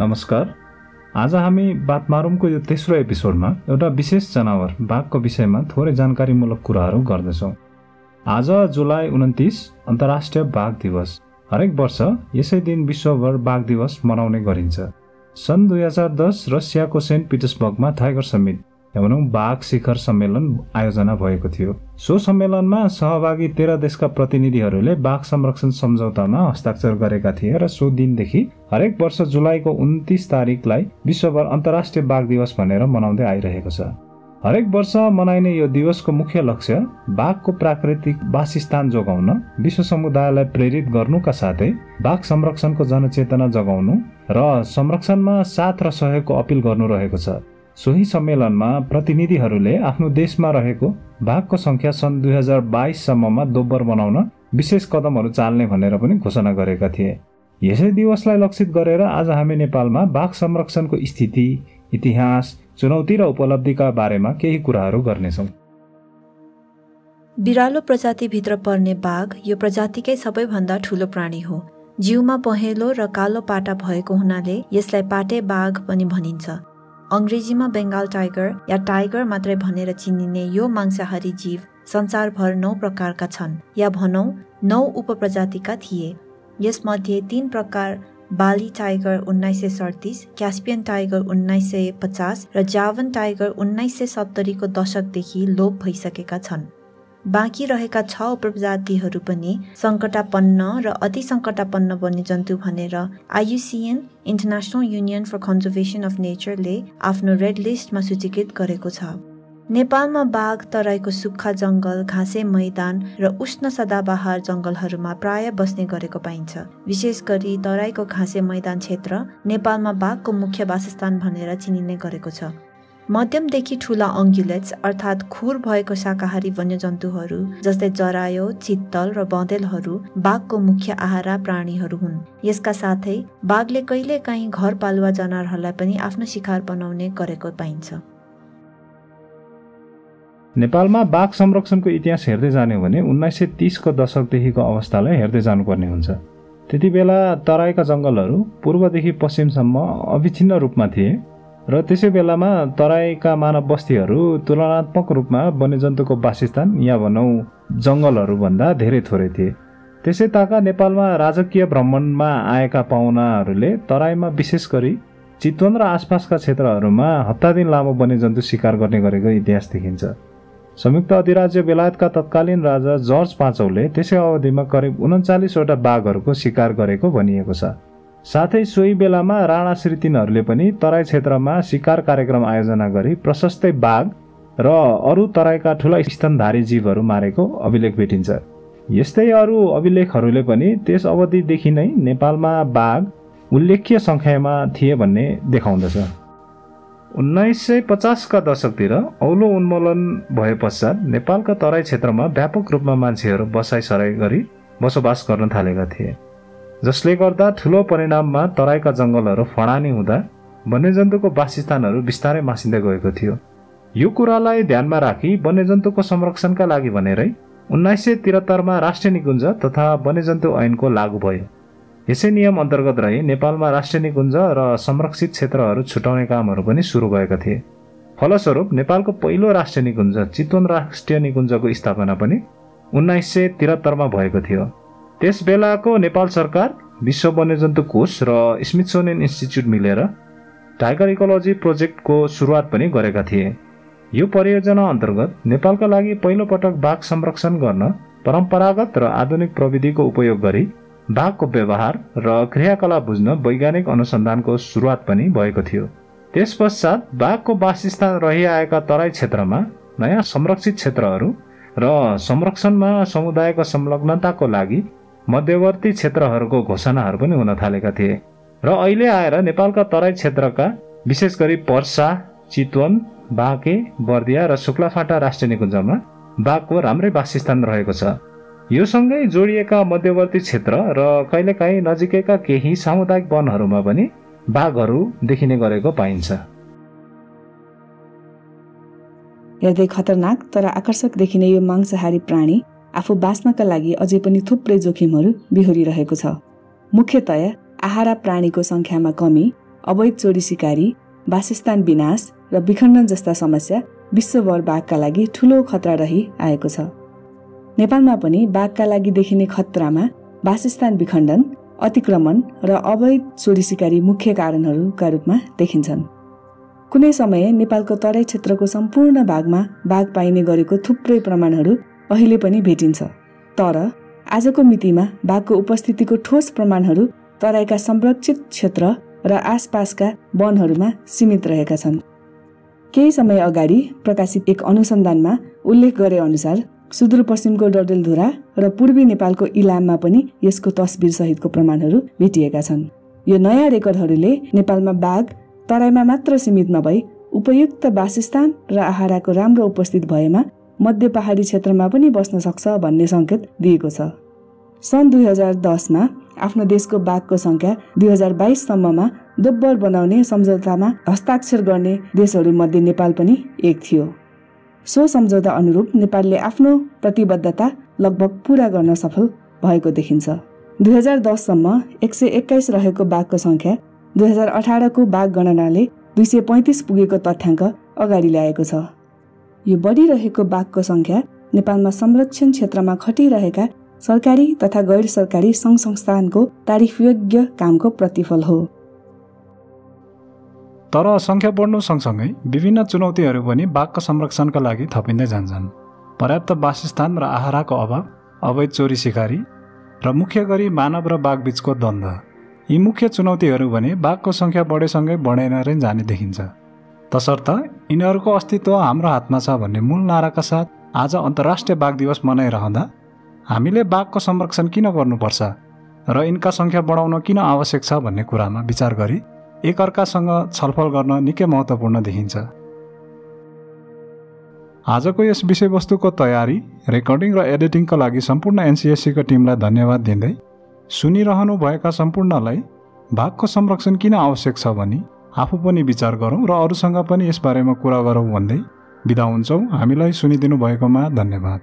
नमस्कार। आज हामी बात मारौँको यो तेस्रो एपिसोडमा एउटा विशेष जनावर बाघको विषयमा थोरै जानकारीमूलक कुराहरू गर्दछौँ। आज जुलाई उन्तिस अन्तर्राष्ट्रिय बाघ दिवस। हरेक वर्ष यसै दिन विश्वभर बाघ दिवस मनाउने गरिन्छ। सन् दुई हजार दस रसियाको सेन्ट पिटर्सबर्गमा टाइगर समिट भनौँ बाघ शिखर सम्मेलन आयोजना भएको थियो। सो सम्मेलनमा सहभागी तेह्र देशका प्रतिनिधिहरूले बाघ संरक्षण सम्झौतामा हस्ताक्षर गरेका थिए र सो दिनदेखि हरेक वर्ष जुलाईको उन्तिस तारिकलाई विश्वभर अन्तर्राष्ट्रिय बाघ दिवस भनेर मनाउँदै आइरहेको छ। हरेक वर्ष मनाइने यो दिवसको मुख्य लक्ष्य बाघको प्राकृतिक वासस्थान जोगाउन विश्व समुदायलाई प्रेरित गर्नुका साथै बाघ संरक्षणको जनचेतना जगाउनु र संरक्षणमा साथ र सहयोगको अपिल गर्नु रहेको छ। सोही सम्मेलनमा प्रतिनिधिहरूले आफ्नो देशमा रहेको बाघको सङ्ख्या सन् दुई हजार बाइससम्ममा दोब्बर बनाउन विशेष कदमहरू चाल्ने भनेर पनि घोषणा गरेका थिए। यसै दिवसलाई लक्षित गरेर आज हामी नेपालमा बाघ संरक्षणको स्थिति इतिहास चुनौती र उपलब्धिका बारेमा केही कुराहरू गर्नेछौँ। बिरालो प्रजातिभित्र पर्ने बाघ यो प्रजातिकै सबैभन्दा ठुलो प्राणी हो। जिउमा पहेँलो र कालो पाटा भएको हुनाले यसलाई पाटे बाघ पनि भनिन्छ। अङ्ग्रेजीमा बेङ्गाल टाइगर या टाइगर मात्रै भनेर चिनिने यो मांसाहारी जीव संसारभर नौ प्रकारका छन् या भनौँ नौ उपप्रजातिका थिए। यसमध्ये तीन प्रकार बाली टाइगर उन्नाइस सय सडतिस क्यास्पियन टाइगर उन्नाइस सय पचास र जावन टाइगर उन्नाइस सय सत्तरीको दशकदेखि लोप भइसकेका छन्। बाँकी रहेका छ उपप्रजातिहरू पनि सङ्कटापन्न र अति सङ्कटापन्न वन्यजन्तु भनेर IUCN International Union for Conservation of नेचरले आफ्नो रेड लिस्टमा सूचीकृत गरेको छ। नेपालमा बाघ तराईको सुक्खा जङ्गल घाँसे मैदान र उष्ण सदाबहार जङ्गलहरूमा प्राय बस्ने गरेको पाइन्छ। विशेष गरी तराईको घाँसे मैदान क्षेत्र नेपालमा बाघको मुख्य वासस्थान भनेर चिनिने गरेको छ। मध्यमदेखि ठुला अङ्ग्युलेट्स अर्थात् खुर भएको शाकाहारी वन्यजन्तुहरू जस्तै जरायो चित्तल र बँदेलहरू बाघको मुख्य आहारा प्राणीहरू हुन्। यसका साथै बाघले कहिलेकाहीँ घरपालुवा जनावरहरूलाई पनि आफ्नो शिकार बनाउने गरेको पाइन्छ। नेपालमा बाघ संरक्षणको इतिहास हेर्दै जाने हो भने उन्नाइस सय तिसको दशकदेखिको अवस्थालाई हेर्दै जानुपर्ने हुन्छ। त्यति बेला तराईका जङ्गलहरू पूर्वदेखि पश्चिमसम्म अविच्छिन्न रूपमा थिए। र त्यसै बेलामा तराईका मानव बस्तीहरू तुलनात्मक रूपमा वन्यजन्तुको वासस्थान या भनौँ जङ्गलहरूभन्दा धेरै थोरै थिए। त्यसै ताका नेपालमा राजकीय भ्रमणमा आएका पाहुनाहरूले तराईमा विशेष गरी चितवन र आसपासका क्षेत्रहरूमा हप्ता दिन लामो वन्यजन्तु शिकार गर्ने गरेको इतिहास देखिन्छ। संयुक्त अधिराज्य बेलायतका तत्कालीन राजा जर्ज पाँचौले त्यसै अवधिमा करिब उन्चालिसवटा बाघहरूको शिकार गरेको भनिएको छ। साथै सोही बेलामा राणा श्री तिनहरूले पनि तराई क्षेत्रमा शिकार कार्यक्रम आयोजना गरी प्रशस्तै बाघ र अरू तराईका ठुला स्तनधारी जीवहरू मारेको अभिलेख भेटिन्छ। यस्तै अरू अभिलेखहरूले पनि त्यस अवधिदेखि नै नेपालमा बाघ उल्लेख्य सङ्ख्यामा थिए भन्ने देखाउँदछ। उन्नाइस सय पचासका दशकतिर औलो उन्मूलन भए पश्चात नेपालका तराई क्षेत्रमा व्यापक रूपमा मान्छेहरू बसाइसराई गरी बसोबास गर्न थालेका थिए। जसले गर्दा ठुलो परिणाममा तराईका जङ्गलहरू फडानी हुँदा वन्यजन्तुको वासस्थानहरू बिस्तारै मासिँदै गएको थियो। यो कुरालाई ध्यानमा राखी वन्यजन्तुको संरक्षणका लागि भनेरै उन्नाइस सय त्रिहत्तरमा राष्ट्रिय निकुञ्ज तथा वन्यजन्तु ऐनको लागू भयो। यसै नियम अन्तर्गत रही नेपालमा राष्ट्रिय निकुञ्ज र संरक्षित क्षेत्रहरू छुटाउने कामहरू पनि सुरु भएका थिए। फलस्वरूप नेपालको पहिलो राष्ट्रिय निकुञ्ज चितवन राष्ट्रिय निकुञ्जको स्थापना पनि उन्नाइस सय त्रिहत्तरमा भएको थियो। त्यस बेलाको नेपाल सरकार विश्व वन्यजन्तु कोष र स्मिथसोनियन इन्स्टिच्युट मिलेर टाइगर इकोलोजी प्रोजेक्टको सुरुवात पनि गरेका थिए। यो परियोजना अन्तर्गत नेपालका लागि पहिलोपटक बाघ संरक्षण गर्न परम्परागत र आधुनिक प्रविधिको उपयोग गरी बाघको व्यवहार र क्रियाकलाप बुझ्न वैज्ञानिक अनुसन्धानको सुरुवात पनि भएको थियो। त्यस पश्चात बाघको वासस्थान रहिआएका तराई क्षेत्रमा नयाँ संरक्षित क्षेत्रहरू र संरक्षणमा समुदायको संलग्नताको लागि मध्यवर्ती क्षेत्रहरूको घोषणाहरू पनि हुन थालेका थिए। र अहिले आएर नेपालका तराई क्षेत्रका विशेष गरी पर्सा चितवन बाँके बर्दिया र शुक्लाफाटा राष्ट्रिय निकुञ्जमा बाघको राम्रै वासस्थान रहेको छ। यो सँगै जोडिएका मध्यवर्ती क्षेत्र र कहिलेकाहीँ नजिकैका केही सामुदायिक वनहरूमा पनि बाघहरू देखिने गरेको पाइन्छ। हेर्दै खतरनाक तर आकर्षक देखिने यो मांसाहारी प्राणी आफू बाँच्नका लागि अझै पनि थुप्रै जोखिमहरू बिहोरिरहेको छ। मुख्यतया आहारा प्राणीको सङ्ख्यामा कमी अवैध चोरी सिकारी वासस्थान विनाश र विखण्डन जस्ता समस्या विश्वभर बाघका लागि ठूलो खतरा रही आएको छ। नेपालमा पनि बाघका लागि देखिने खतरामा वासस्थान विखण्डन अतिक्रमण र अवैध चोरी सिकारी मुख्य कारणहरूका रूपमा देखिन्छन्। कुनै समय नेपालको तराई क्षेत्रको सम्पूर्ण भागमा बाघ पाइने गरेको थुप्रै प्रमाणहरू अहिले पनि भेटिन्छ। तर आजको मितिमा बाघको उपस्थितिको ठोस प्रमाणहरू तराईका संरक्षित क्षेत्र र आसपासका वनहरूमा सीमित रहेका छन्। केही समय अगाडि प्रकाशित एक अनुसन्धानमा उल्लेख गरे अनुसार सुदूरपश्चिमको डडेलधुरा र पूर्वी नेपालको इलाममा पनि यसको तस्बिर सहितको प्रमाणहरू भेटिएका छन्। यो नयाँ रेकर्डहरूले नेपालमा बाघ तराईमा मात्र सीमित नभई उपयुक्त वासस्थान र आहाराको राम्रो उपस्थित भएमा मध्य पहाडी क्षेत्रमा पनि बस्न सक्छ भन्ने सङ्केत दिएको छ। सन् दुई हजार दसमा आफ्नो देशको बाघको सङ्ख्या दुई हजार बाइससम्ममा दोब्बर बनाउने सम्झौतामा हस्ताक्षर गर्ने देशहरूमध्ये नेपाल पनि एक थियो। सो सम्झौता अनुरूप नेपालले आफ्नो प्रतिबद्धता लगभग पुरा गर्न सफल भएको देखिन्छ। दुई हजार दससम्म एक सय एक्काइस रहेको बाघको सङ्ख्या दुई हजार अठारको बाघ गणनाले दुई सय पैँतिस पुगेको तथ्याङ्क अगाडि ल्याएको छ। यो बढिरहेको बाघको सङ्ख्या नेपालमा संरक्षण क्षेत्रमा खटिरहेका सरकारी तथा गैर सरकारी सङ्घ संस्थानको तारिफयोग्य कामको प्रतिफल हो। तर सङ्ख्या बढ्नु सँगसँगै विभिन्न चुनौतीहरू पनि बाघको संरक्षणका लागि थपिँदै जान्छन्। पर्याप्त वासस्थान र आहाराको अभाव अवैध चोरी सिकारी र मुख्य गरी मानव र बाघ बिचको द्वन्द्व यी मुख्य चुनौतीहरू भने बाघको सङ्ख्या बढेसँगै बढेर नै जाने देखिन्छ। तसर्थ यिनीहरूको अस्तित्व हाम्रो हातमा छ भन्ने मूल नाराका साथ आज अन्तर्राष्ट्रिय बाघ दिवस मनाइरहँदा हामीले बाघको संरक्षण किन गर्नुपर्छ र यिनका सङ्ख्या बढाउन किन आवश्यक छ भन्ने कुरामा विचार गरी एकअर्कासँग छलफल गर्न निकै महत्त्वपूर्ण देखिन्छ। आजको यस विषयवस्तुको तयारी रेकर्डिङ र एडिटिङका लागि सम्पूर्ण एनसिएससीको टिमलाई धन्यवाद दिँदै सुनिरहनु भएका सम्पूर्णलाई भागको संरक्षण किन आवश्यक छ भने आफू पनि विचार गरौँ र अरूसँग पनि यसबारेमा कुरा गरौँ भन्दै बिदा हुन्छौँ। हामीलाई सुनिदिनु भएकोमा धन्यवाद।